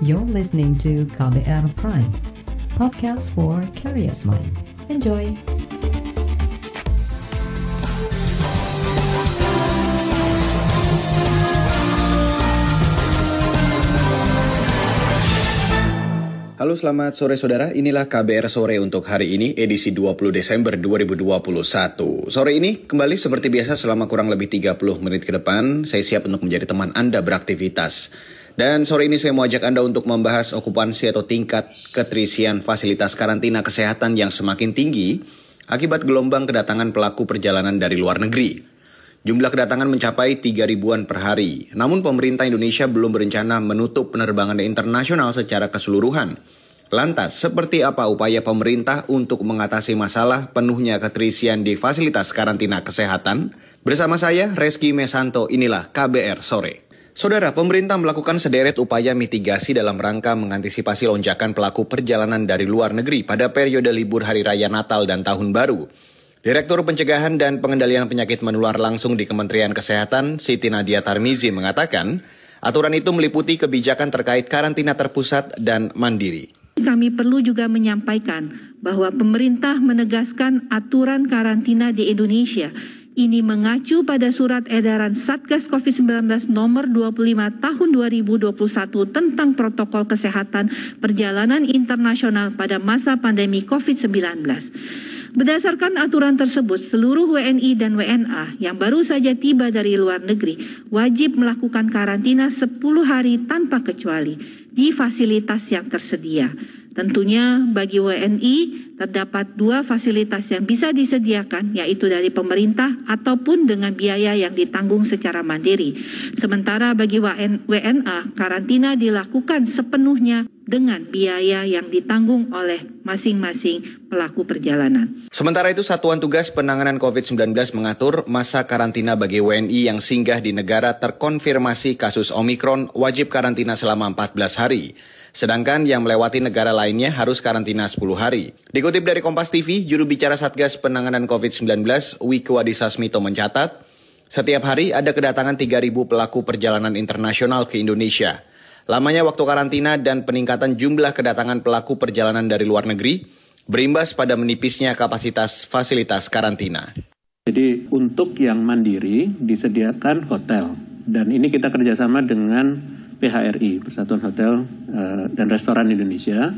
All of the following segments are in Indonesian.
You're listening to KBR Prime, podcast for curious mind. Enjoy! Halo selamat sore saudara, inilah KBR sore untuk hari ini edisi 20 Desember 2021. Sore ini kembali seperti biasa selama kurang lebih 30 menit ke depan, saya siap untuk menjadi teman Anda beraktivitas. Dan sore ini saya mau ajak Anda untuk membahas okupansi atau tingkat keterisian fasilitas karantina kesehatan yang semakin tinggi akibat gelombang kedatangan pelaku perjalanan dari luar negeri. Jumlah kedatangan mencapai 3 ribuan per hari. Namun pemerintah Indonesia belum berencana menutup penerbangan internasional secara keseluruhan. Lantas, seperti apa upaya pemerintah untuk mengatasi masalah penuhnya keterisian di fasilitas karantina kesehatan? Bersama saya, Reski Mesanto, inilah KBR Sore. Saudara, pemerintah melakukan sederet upaya mitigasi dalam rangka mengantisipasi lonjakan pelaku perjalanan dari luar negeri pada periode libur Hari Raya Natal dan Tahun Baru. Direktur Pencegahan dan Pengendalian Penyakit Menular langsung di Kementerian Kesehatan, Siti Nadia Tarmizi mengatakan, aturan itu meliputi kebijakan terkait karantina terpusat dan mandiri. Kami perlu juga menyampaikan bahwa pemerintah menegaskan aturan karantina di Indonesia ini mengacu pada surat edaran Satgas COVID-19 nomor 25 tahun 2021 tentang protokol kesehatan perjalanan internasional pada masa pandemi COVID-19. Berdasarkan aturan tersebut, seluruh WNI dan WNA yang baru saja tiba dari luar negeri wajib melakukan karantina 10 hari tanpa kecuali di fasilitas yang tersedia. Tentunya bagi WNI terdapat dua fasilitas yang bisa disediakan yaitu dari pemerintah ataupun dengan biaya yang ditanggung secara mandiri. Sementara bagi WNA karantina dilakukan sepenuhnya dengan biaya yang ditanggung oleh masing-masing pelaku perjalanan. Sementara itu Satuan Tugas Penanganan COVID-19 mengatur masa karantina bagi WNI yang singgah di negara terkonfirmasi kasus Omikron wajib karantina selama 14 hari. Sedangkan yang melewati negara lainnya harus karantina 10 hari. Dikutip dari Kompas TV, juru bicara Satgas Penanganan COVID-19, Wiku Adhisa Smito mencatat, setiap hari ada kedatangan 3.000 pelaku perjalanan internasional ke Indonesia. Lamanya waktu karantina dan peningkatan jumlah kedatangan pelaku perjalanan dari luar negeri berimbas pada menipisnya kapasitas fasilitas karantina. Jadi untuk yang mandiri disediakan hotel dan ini kita kerjasama dengan PHRI Persatuan Hotel uh, dan Restoran Indonesia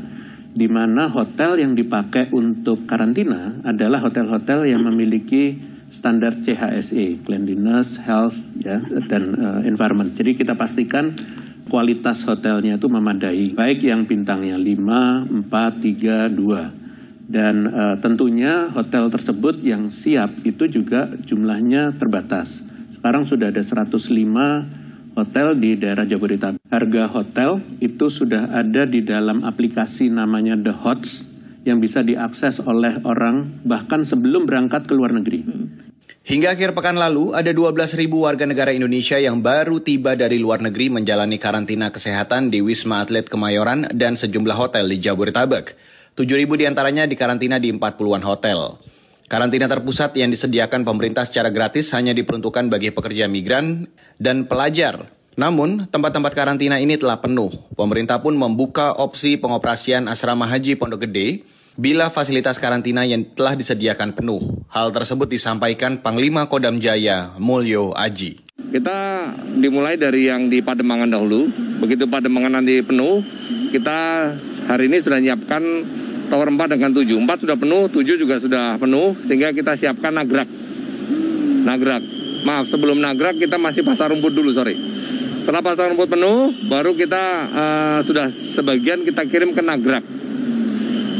di mana hotel yang dipakai untuk karantina adalah hotel-hotel yang memiliki standar CHSE, cleanliness, health, ya, dan uh, environment. Jadi kita pastikan kualitas hotelnya itu memadai, baik yang bintangnya 5, 4, 3, 2. Dan uh, tentunya hotel tersebut yang siap itu juga jumlahnya terbatas. Sekarang sudah ada 105 hotel di daerah Jabodetabek. Harga hotel itu sudah ada di dalam aplikasi namanya The Hots yang bisa diakses oleh orang bahkan sebelum berangkat ke luar negeri. Hingga akhir pekan lalu, ada 12 ribu warga negara Indonesia yang baru tiba dari luar negeri menjalani karantina kesehatan di Wisma Atlet Kemayoran dan sejumlah hotel di Jabodetabek. 7 ribu di antaranya dikarantina di 40-an hotel. Karantina terpusat yang disediakan pemerintah secara gratis hanya diperuntukkan bagi pekerja migran dan pelajar. Namun, tempat-tempat karantina ini telah penuh. Pemerintah pun membuka opsi pengoperasian asrama haji Pondok Gede bila fasilitas karantina yang telah disediakan penuh. Hal tersebut disampaikan Panglima Kodam Jaya Mulyo Aji. Kita dimulai dari yang di Pademangan dahulu. Begitu Pademangan nanti penuh, kita hari ini sudah menyiapkan tower 4 dengan 7. 4 sudah penuh, 7 juga sudah penuh, sehingga kita siapkan nagrak. Nagrak. Maaf, sebelum nagrak kita masih pasar rumput dulu, sorry. Setelah pasar rumput penuh, baru kita uh, sudah sebagian kita kirim ke nagrak.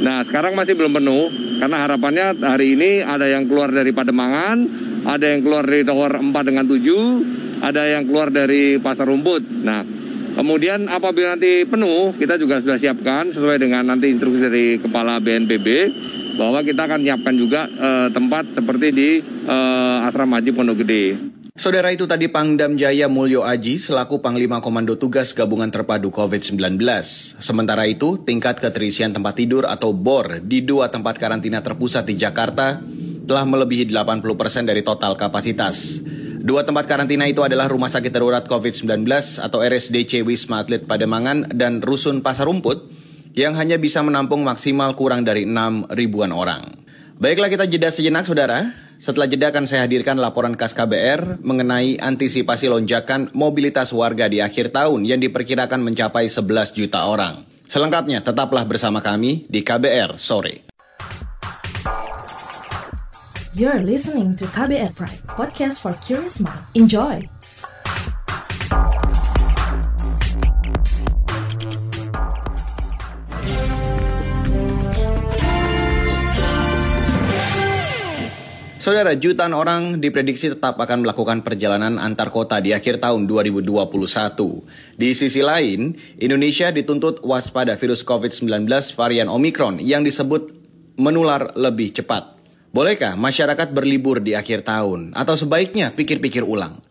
Nah, sekarang masih belum penuh, karena harapannya hari ini ada yang keluar dari Pademangan, ada yang keluar dari tower 4 dengan 7, ada yang keluar dari pasar rumput. Nah, Kemudian apabila nanti penuh, kita juga sudah siapkan sesuai dengan nanti instruksi dari Kepala BNPB bahwa kita akan menyiapkan juga uh, tempat seperti di uh, Asrama Haji Pondok Gede. Saudara itu tadi Pangdam Jaya Mulyo Aji selaku Panglima Komando Tugas Gabungan Terpadu COVID-19. Sementara itu, tingkat keterisian tempat tidur atau BOR di dua tempat karantina terpusat di Jakarta telah melebihi 80% dari total kapasitas. Dua tempat karantina itu adalah Rumah Sakit Darurat COVID-19 atau RSDC Wisma Atlet Pademangan dan Rusun Pasar Rumput yang hanya bisa menampung maksimal kurang dari 6 ribuan orang. Baiklah kita jeda sejenak saudara. Setelah jeda akan saya hadirkan laporan khas KBR mengenai antisipasi lonjakan mobilitas warga di akhir tahun yang diperkirakan mencapai 11 juta orang. Selengkapnya tetaplah bersama kami di KBR sore. You're listening to KBR Pride, podcast for curious mind. Enjoy! Saudara, jutaan orang diprediksi tetap akan melakukan perjalanan antar kota di akhir tahun 2021. Di sisi lain, Indonesia dituntut waspada virus COVID-19 varian Omicron yang disebut menular lebih cepat. Bolehkah masyarakat berlibur di akhir tahun? Atau sebaiknya pikir-pikir ulang?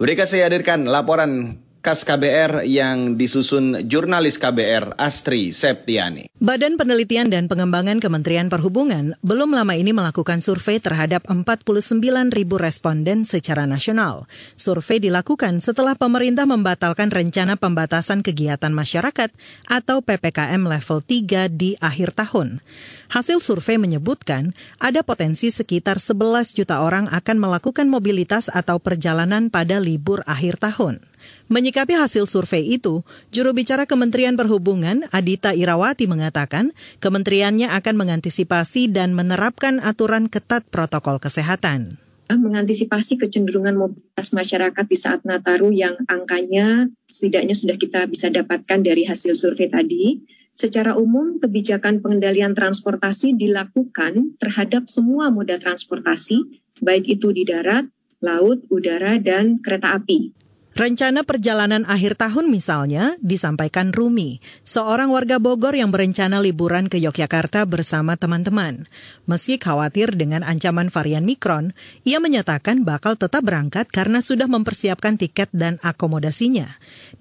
Berikut saya hadirkan laporan khas KBR yang disusun jurnalis KBR Astri Septiani. Badan Penelitian dan Pengembangan Kementerian Perhubungan belum lama ini melakukan survei terhadap 49 ribu responden secara nasional. Survei dilakukan setelah pemerintah membatalkan rencana pembatasan kegiatan masyarakat atau PPKM level 3 di akhir tahun. Hasil survei menyebutkan ada potensi sekitar 11 juta orang akan melakukan mobilitas atau perjalanan pada libur akhir tahun. Menyikapi hasil survei itu, juru bicara Kementerian Perhubungan Adita Irawati mengatakan kementeriannya akan mengantisipasi dan menerapkan aturan ketat protokol kesehatan mengantisipasi kecenderungan mobilitas masyarakat di saat Nataru yang angkanya setidaknya sudah kita bisa dapatkan dari hasil survei tadi. Secara umum, kebijakan pengendalian transportasi dilakukan terhadap semua moda transportasi, baik itu di darat, laut, udara, dan kereta api. Rencana perjalanan akhir tahun misalnya disampaikan Rumi, seorang warga Bogor yang berencana liburan ke Yogyakarta bersama teman-teman. Meski khawatir dengan ancaman varian Mikron, ia menyatakan bakal tetap berangkat karena sudah mempersiapkan tiket dan akomodasinya.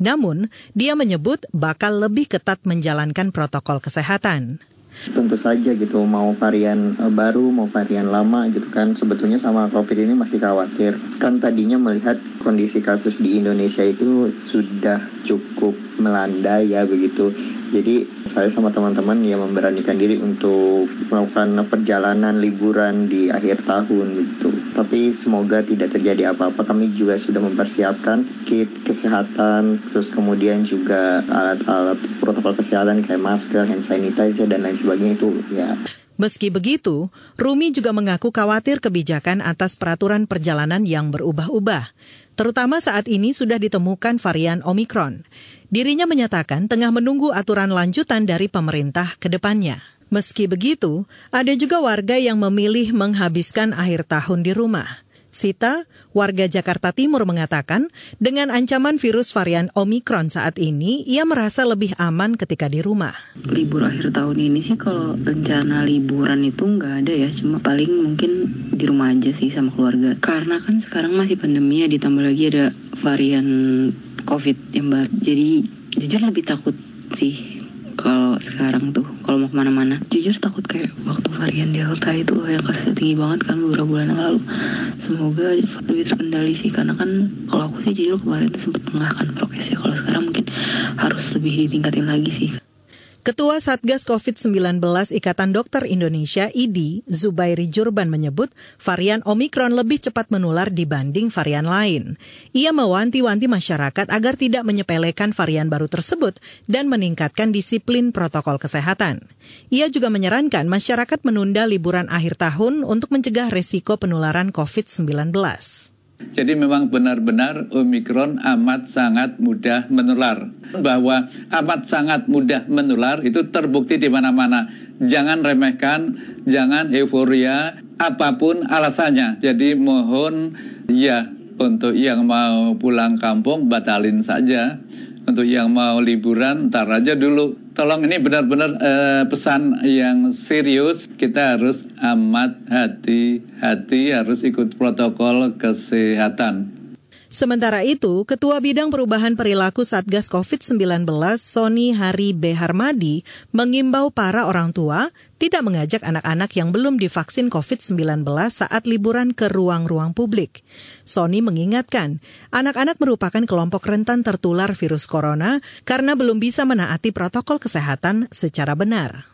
Namun, dia menyebut bakal lebih ketat menjalankan protokol kesehatan tentu saja gitu mau varian uh, baru mau varian lama gitu kan sebetulnya sama covid ini masih khawatir. Kan tadinya melihat kondisi kasus di Indonesia itu sudah cukup melanda ya begitu jadi saya sama teman-teman yang memberanikan diri untuk melakukan perjalanan liburan di akhir tahun gitu. Tapi semoga tidak terjadi apa-apa. Kami juga sudah mempersiapkan kit kesehatan, terus kemudian juga alat-alat protokol kesehatan kayak masker, hand sanitizer dan lain sebagainya itu ya. Meski begitu, Rumi juga mengaku khawatir kebijakan atas peraturan perjalanan yang berubah-ubah, terutama saat ini sudah ditemukan varian Omikron. Dirinya menyatakan tengah menunggu aturan lanjutan dari pemerintah ke depannya. Meski begitu, ada juga warga yang memilih menghabiskan akhir tahun di rumah. Sita, warga Jakarta Timur mengatakan, dengan ancaman virus varian Omikron saat ini, ia merasa lebih aman ketika di rumah. Libur akhir tahun ini sih kalau rencana liburan itu nggak ada ya, cuma paling mungkin di rumah aja sih sama keluarga. Karena kan sekarang masih pandemi ya, ditambah lagi ada varian covid yang baru. Jadi jujur lebih takut sih kalau sekarang tuh kalau mau ke mana-mana. Jujur takut kayak waktu varian delta itu yang kasusnya tinggi banget kan beberapa bulan yang lalu. Semoga lebih terkendali sih karena kan kalau aku sih jujur kemarin tuh sempat tengah kan prokesnya. Kalau sekarang mungkin harus lebih ditingkatin lagi sih Ketua Satgas COVID-19 Ikatan Dokter Indonesia IDI, Zubairi Jurban menyebut varian Omikron lebih cepat menular dibanding varian lain. Ia mewanti-wanti masyarakat agar tidak menyepelekan varian baru tersebut dan meningkatkan disiplin protokol kesehatan. Ia juga menyarankan masyarakat menunda liburan akhir tahun untuk mencegah resiko penularan COVID-19. Jadi memang benar-benar Omikron amat sangat mudah menular. Bahwa amat sangat mudah menular itu terbukti di mana-mana. Jangan remehkan, jangan euforia, apa pun alasannya. Jadi mohon ya untuk yang mau pulang kampung batalin saja. Untuk yang mau liburan ntar aja dulu tolong ini benar-benar uh, pesan yang serius. Kita harus amat hati-hati, harus ikut protokol kesehatan. Sementara itu, Ketua Bidang Perubahan Perilaku Satgas COVID-19 Sony Hari B. Harmadi mengimbau para orang tua tidak mengajak anak-anak yang belum divaksin COVID-19 saat liburan ke ruang-ruang publik. Sony mengingatkan, anak-anak merupakan kelompok rentan tertular virus corona karena belum bisa menaati protokol kesehatan secara benar.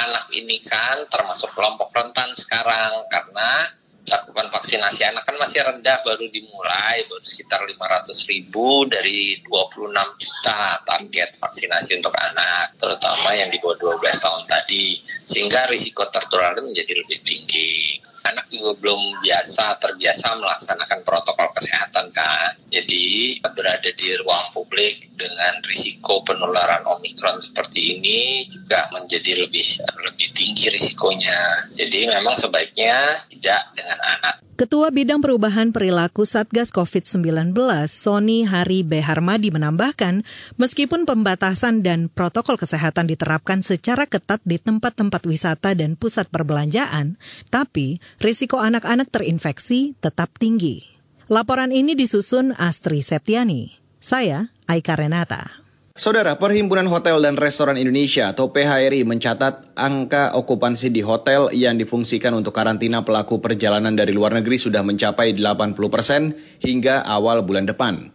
Anak ini kan termasuk kelompok rentan sekarang karena cakupan vaksinasi anak kan masih rendah baru dimulai baru sekitar 500 ribu dari 26 juta target vaksinasi untuk anak terutama yang di bawah 12 tahun tadi sehingga risiko tertular menjadi lebih tinggi anak juga belum biasa terbiasa melaksanakan protokol kesehatan kan. Jadi berada di ruang publik dengan risiko penularan omikron seperti ini juga menjadi lebih lebih tinggi risikonya. Jadi memang sebaiknya tidak dengan anak. Ketua Bidang Perubahan Perilaku Satgas COVID-19, Sony Hari B. Harmadi menambahkan, meskipun pembatasan dan protokol kesehatan diterapkan secara ketat di tempat-tempat wisata dan pusat perbelanjaan, tapi risiko anak-anak terinfeksi tetap tinggi. Laporan ini disusun Astri Septiani. Saya, Aika Renata. Saudara, Perhimpunan Hotel dan Restoran Indonesia atau PHRI mencatat angka okupansi di hotel yang difungsikan untuk karantina pelaku perjalanan dari luar negeri sudah mencapai 80 persen hingga awal bulan depan.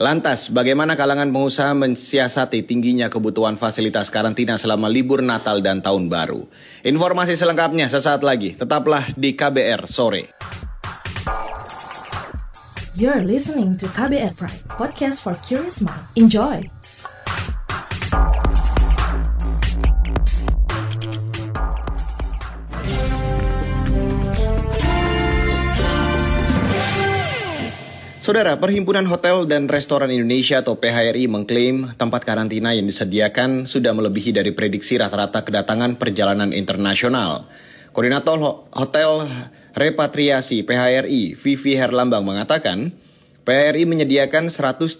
Lantas, bagaimana kalangan pengusaha mensiasati tingginya kebutuhan fasilitas karantina selama libur Natal dan Tahun Baru? Informasi selengkapnya sesaat lagi. Tetaplah di KBR sore. You're listening to KBR Pride, podcast for curious mind. Enjoy! Saudara, Perhimpunan Hotel dan Restoran Indonesia atau PHRI mengklaim tempat karantina yang disediakan sudah melebihi dari prediksi rata-rata kedatangan perjalanan internasional. Koordinator Hotel Repatriasi PHRI, Vivi Herlambang mengatakan, PHRI menyediakan 135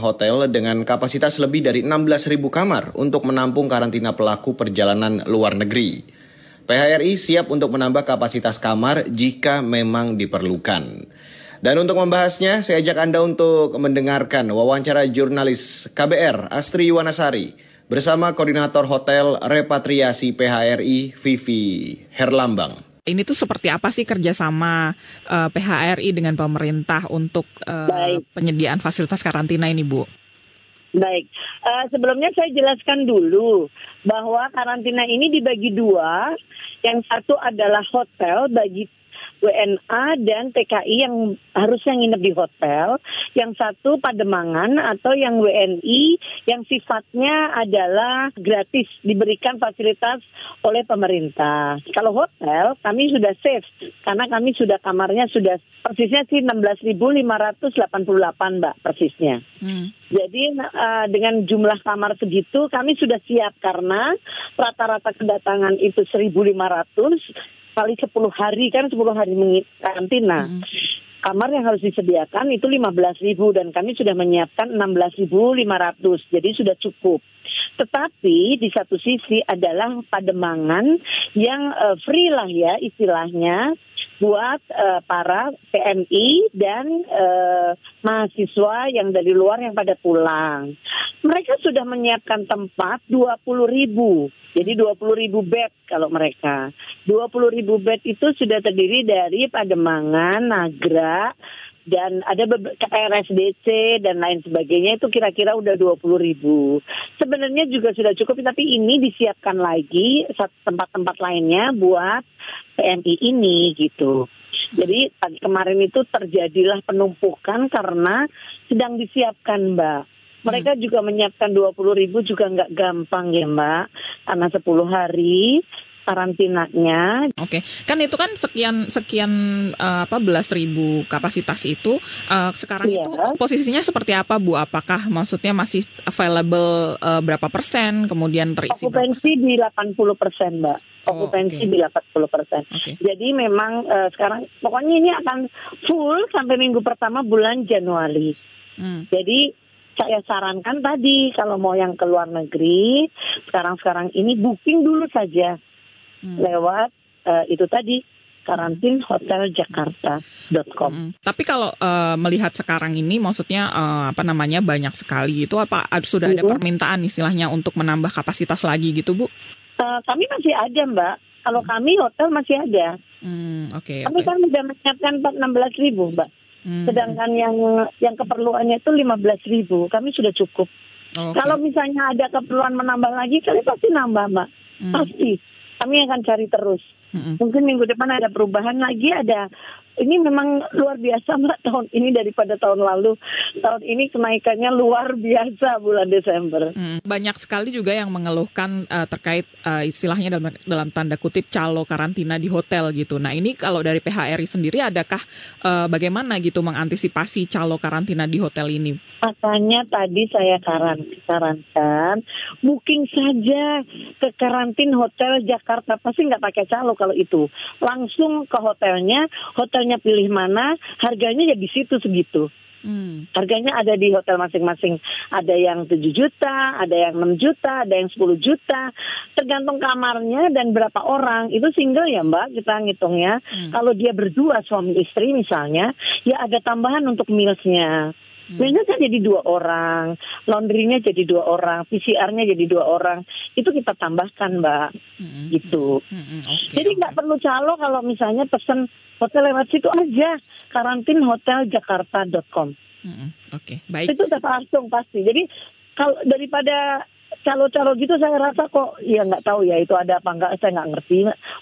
hotel dengan kapasitas lebih dari 16.000 kamar untuk menampung karantina pelaku perjalanan luar negeri. PHRI siap untuk menambah kapasitas kamar jika memang diperlukan. Dan untuk membahasnya, saya ajak Anda untuk mendengarkan wawancara jurnalis KBR Astri Wanasari bersama Koordinator Hotel Repatriasi PHRI Vivi Herlambang. Ini tuh seperti apa sih kerjasama uh, eh, PHRI dengan pemerintah untuk uh, penyediaan fasilitas karantina ini, Bu? Baik, uh, sebelumnya saya jelaskan dulu bahwa karantina ini dibagi dua. Yang satu adalah hotel bagi WNA dan TKI yang harusnya nginep di hotel, yang satu Pademangan atau yang WNI yang sifatnya adalah gratis diberikan fasilitas oleh pemerintah. Kalau hotel kami sudah safe karena kami sudah kamarnya sudah persisnya sih 16.588 Mbak persisnya. Hmm. Jadi uh, dengan jumlah kamar segitu kami sudah siap karena rata-rata kedatangan itu 1.500 kali 10 hari kan 10 hari karantina. Hmm. Kamar yang harus disediakan itu 15 ribu dan kami sudah menyiapkan 16.500 jadi sudah cukup. Tetapi di satu sisi adalah pademangan yang uh, free lah ya istilahnya buat uh, para PMI dan uh, mahasiswa yang dari luar yang pada pulang. Mereka sudah menyiapkan tempat 20 ribu jadi 20 ribu bed kalau mereka. 20 ribu bed itu sudah terdiri dari Pademangan, Nagra, dan ada RSDC dan lain sebagainya itu kira-kira udah 20 ribu. Sebenarnya juga sudah cukup tapi ini disiapkan lagi tempat-tempat lainnya buat PMI ini gitu. Jadi kemarin itu terjadilah penumpukan karena sedang disiapkan Mbak. Mereka hmm. juga menyiapkan 20 ribu juga nggak gampang ya Mbak, karena 10 hari karantinanya. Oke, kan itu kan sekian sekian uh, apa belas ribu kapasitas itu uh, sekarang iya. itu posisinya seperti apa Bu? Apakah maksudnya masih available uh, berapa persen, kemudian terisi Okupansi di 80 persen Mbak. Oh, Okupansi okay. di 80 persen. Okay. Jadi memang uh, sekarang pokoknya ini akan full sampai minggu pertama bulan Januari. Hmm. Jadi saya sarankan tadi kalau mau yang ke luar negeri sekarang-sekarang ini booking dulu saja hmm. lewat uh, itu tadi karantinhoteljakarta.com. Hmm. Tapi kalau uh, melihat sekarang ini, maksudnya uh, apa namanya banyak sekali itu apa sudah ada permintaan istilahnya untuk menambah kapasitas lagi gitu bu? Uh, kami masih ada mbak. Kalau kami hotel masih ada. Hmm, Oke. Okay, kami okay. kan sudah menyiapkan 16 ribu mbak. Hmm. Sedangkan yang yang keperluannya itu 15 ribu. Kami sudah cukup. Okay. Kalau misalnya ada keperluan menambah lagi, kami pasti nambah mbak. Hmm. Pasti. Kami akan cari terus. Hmm. Mungkin minggu depan ada perubahan lagi, ada ini memang luar biasa mbak tahun ini daripada tahun lalu. Tahun ini kenaikannya luar biasa bulan Desember. Hmm, banyak sekali juga yang mengeluhkan uh, terkait uh, istilahnya dalam, dalam tanda kutip calo karantina di hotel gitu. Nah ini kalau dari PHRI sendiri adakah uh, bagaimana gitu mengantisipasi calo karantina di hotel ini? Makanya tadi saya karan sarankan booking saja ke karantin hotel Jakarta pasti nggak pakai calo kalau itu langsung ke hotelnya hotel hotelnya pilih mana, harganya ya di situ segitu. Hmm. Harganya ada di hotel masing-masing. Ada yang 7 juta, ada yang 6 juta, ada yang 10 juta. Tergantung kamarnya dan berapa orang. Itu single ya mbak, kita ngitungnya. Hmm. Kalau dia berdua suami istri misalnya, ya ada tambahan untuk mealsnya. Hmm. Mealsnya kan jadi dua orang, laundrynya jadi dua orang, PCR-nya jadi dua orang. Itu kita tambahkan mbak, hmm. gitu. Hmm. hmm okay, jadi nggak okay. perlu calo kalau misalnya pesen hotel lewat situ aja karantinhoteljakarta.com. Mm-hmm. Oke, okay, baik. Itu udah langsung pasti. Jadi kalau daripada calo-calo gitu saya rasa kok ya nggak tahu ya itu ada apa enggak saya nggak ngerti.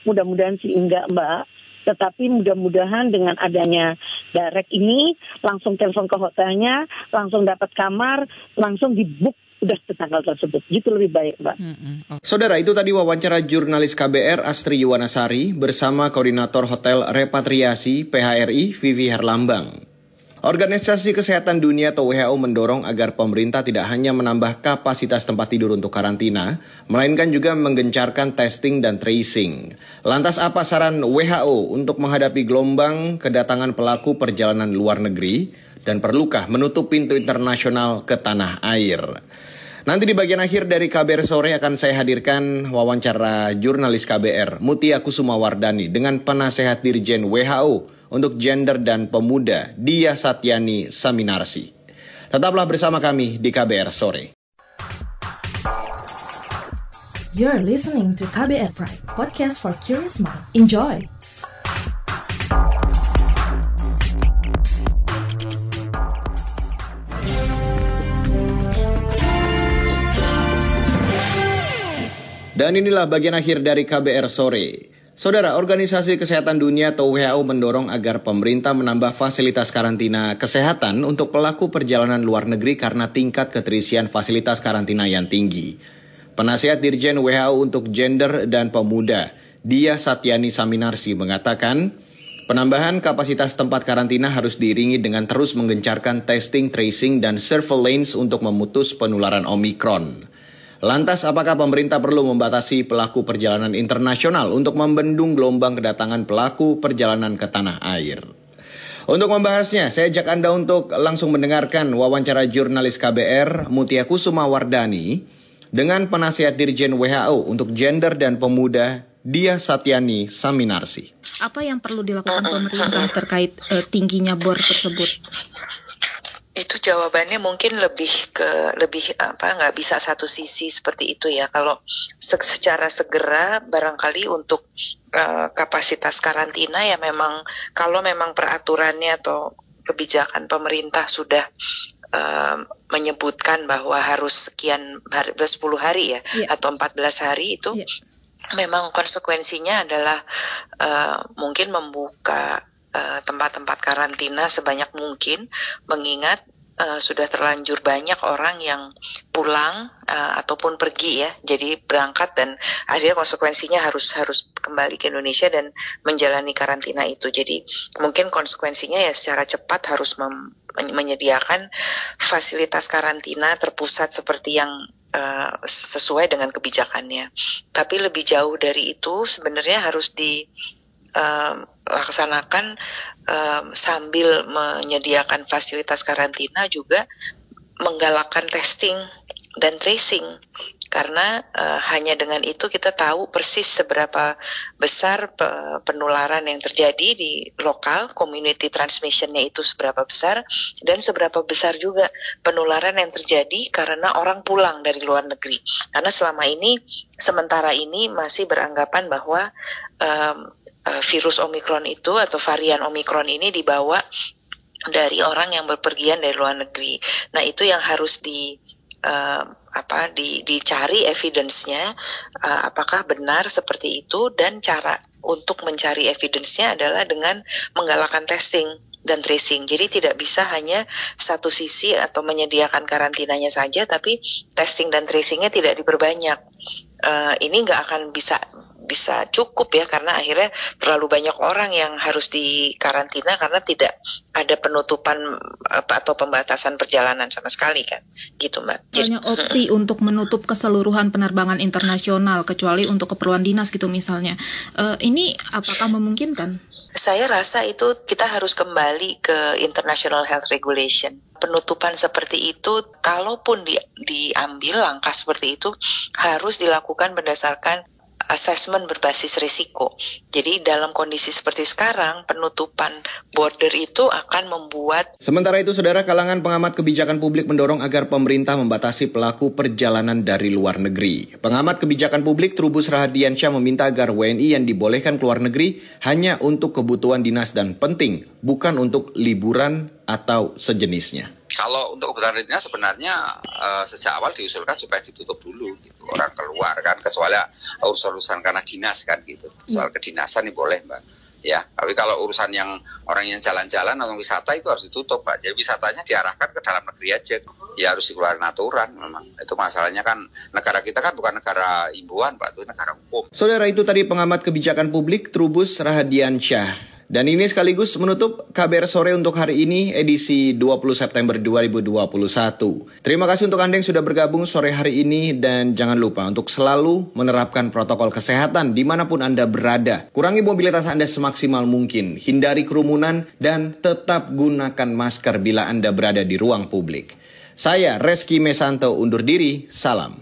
Mudah-mudahan sih enggak mbak. Tetapi mudah-mudahan dengan adanya direct ini langsung telepon ke hotelnya, langsung dapat kamar, langsung di book udah ke tanggal tersebut. Gitu lebih baik, Mbak. Hmm, hmm. Okay. Saudara, itu tadi wawancara jurnalis KBR Astri Yuwanasari bersama Koordinator Hotel Repatriasi PHRI Vivi Herlambang. Organisasi Kesehatan Dunia atau WHO mendorong agar pemerintah tidak hanya menambah kapasitas tempat tidur untuk karantina, melainkan juga menggencarkan testing dan tracing. Lantas apa saran WHO untuk menghadapi gelombang kedatangan pelaku perjalanan luar negeri dan perlukah menutup pintu internasional ke tanah air? Nanti di bagian akhir dari KBR sore akan saya hadirkan wawancara jurnalis KBR Mutia Kusuma Wardani dengan penasehat Dirjen WHO untuk gender dan pemuda Dia Satyani Saminarsi. Tetaplah bersama kami di KBR sore. You're listening to KBR Pride, podcast for curious mind. Enjoy. Dan inilah bagian akhir dari KBR sore. Saudara, Organisasi Kesehatan Dunia atau WHO mendorong agar pemerintah menambah fasilitas karantina kesehatan untuk pelaku perjalanan luar negeri karena tingkat keterisian fasilitas karantina yang tinggi. Penasihat Dirjen WHO untuk Gender dan Pemuda, Dia Satyani Saminarsi mengatakan, penambahan kapasitas tempat karantina harus diiringi dengan terus menggencarkan testing, tracing, dan surveillance untuk memutus penularan Omikron. Lantas apakah pemerintah perlu membatasi pelaku perjalanan internasional untuk membendung gelombang kedatangan pelaku perjalanan ke tanah air? Untuk membahasnya, saya ajak Anda untuk langsung mendengarkan wawancara jurnalis KBR Mutia Kusuma Wardani dengan penasihat Dirjen WHO untuk Gender dan Pemuda Dia Satyani Saminarsi. Apa yang perlu dilakukan pemerintah terkait uh, tingginya bor tersebut? Itu jawabannya mungkin lebih ke lebih apa nggak bisa satu sisi seperti itu ya kalau se secara segera barangkali untuk uh, kapasitas karantina ya memang kalau memang peraturannya atau kebijakan pemerintah sudah uh, menyebutkan bahwa harus sekian hari, 10 hari ya yeah. atau 14 hari itu yeah. memang konsekuensinya adalah uh, mungkin membuka tempat-tempat karantina sebanyak mungkin, mengingat uh, sudah terlanjur banyak orang yang pulang uh, ataupun pergi ya, jadi berangkat dan akhirnya konsekuensinya harus harus kembali ke Indonesia dan menjalani karantina itu. Jadi mungkin konsekuensinya ya secara cepat harus menyediakan fasilitas karantina terpusat seperti yang uh, sesuai dengan kebijakannya. Tapi lebih jauh dari itu sebenarnya harus di um, laksanakan um, sambil menyediakan fasilitas karantina juga menggalakkan testing dan tracing. Karena uh, hanya dengan itu kita tahu persis seberapa besar pe penularan yang terjadi di lokal community transmissionnya itu seberapa besar dan seberapa besar juga penularan yang terjadi karena orang pulang dari luar negeri. Karena selama ini sementara ini masih beranggapan bahwa um, uh, virus omikron itu atau varian omikron ini dibawa dari orang yang berpergian dari luar negeri. Nah itu yang harus di uh, apa di, dicari evidence-nya uh, apakah benar seperti itu dan cara untuk mencari evidence-nya adalah dengan menggalakkan testing dan tracing. Jadi tidak bisa hanya satu sisi atau menyediakan karantinanya saja, tapi testing dan tracingnya tidak diperbanyak. Uh, ini nggak akan bisa bisa cukup ya karena akhirnya terlalu banyak orang yang harus dikarantina karena tidak ada penutupan atau pembatasan perjalanan sama sekali kan gitu mbak. Hanya opsi untuk menutup keseluruhan penerbangan internasional kecuali untuk keperluan dinas gitu misalnya. Uh, ini apakah memungkinkan? Saya rasa itu kita harus kembali ke International Health Regulation penutupan seperti itu, kalaupun di, diambil langkah seperti itu, harus dilakukan berdasarkan assessment berbasis risiko. Jadi dalam kondisi seperti sekarang, penutupan border itu akan membuat... Sementara itu, saudara kalangan pengamat kebijakan publik mendorong agar pemerintah membatasi pelaku perjalanan dari luar negeri. Pengamat kebijakan publik Trubus Rahadiansyah meminta agar WNI yang dibolehkan keluar negeri hanya untuk kebutuhan dinas dan penting, bukan untuk liburan atau sejenisnya kalau untuk kebutuhan rutinnya sebenarnya uh, sejak awal diusulkan supaya ditutup dulu gitu. Orang keluar kan kecuali urusan-urusan karena dinas kan gitu. Soal hmm. kedinasan ini boleh mbak. Ya tapi kalau urusan yang orang yang jalan-jalan atau wisata itu harus ditutup mbak. Jadi wisatanya diarahkan ke dalam negeri aja. Ya harus dikeluarkan aturan memang. Itu masalahnya kan negara kita kan bukan negara imbuan pak itu negara hukum. Saudara itu tadi pengamat kebijakan publik Trubus Rahadiansyah dan ini sekaligus menutup KBR sore untuk hari ini edisi 20 September 2021. Terima kasih untuk Anda yang sudah bergabung sore hari ini dan jangan lupa untuk selalu menerapkan protokol kesehatan di mana pun Anda berada. Kurangi mobilitas Anda semaksimal mungkin, hindari kerumunan dan tetap gunakan masker bila Anda berada di ruang publik. Saya Reski Mesanto undur diri, salam.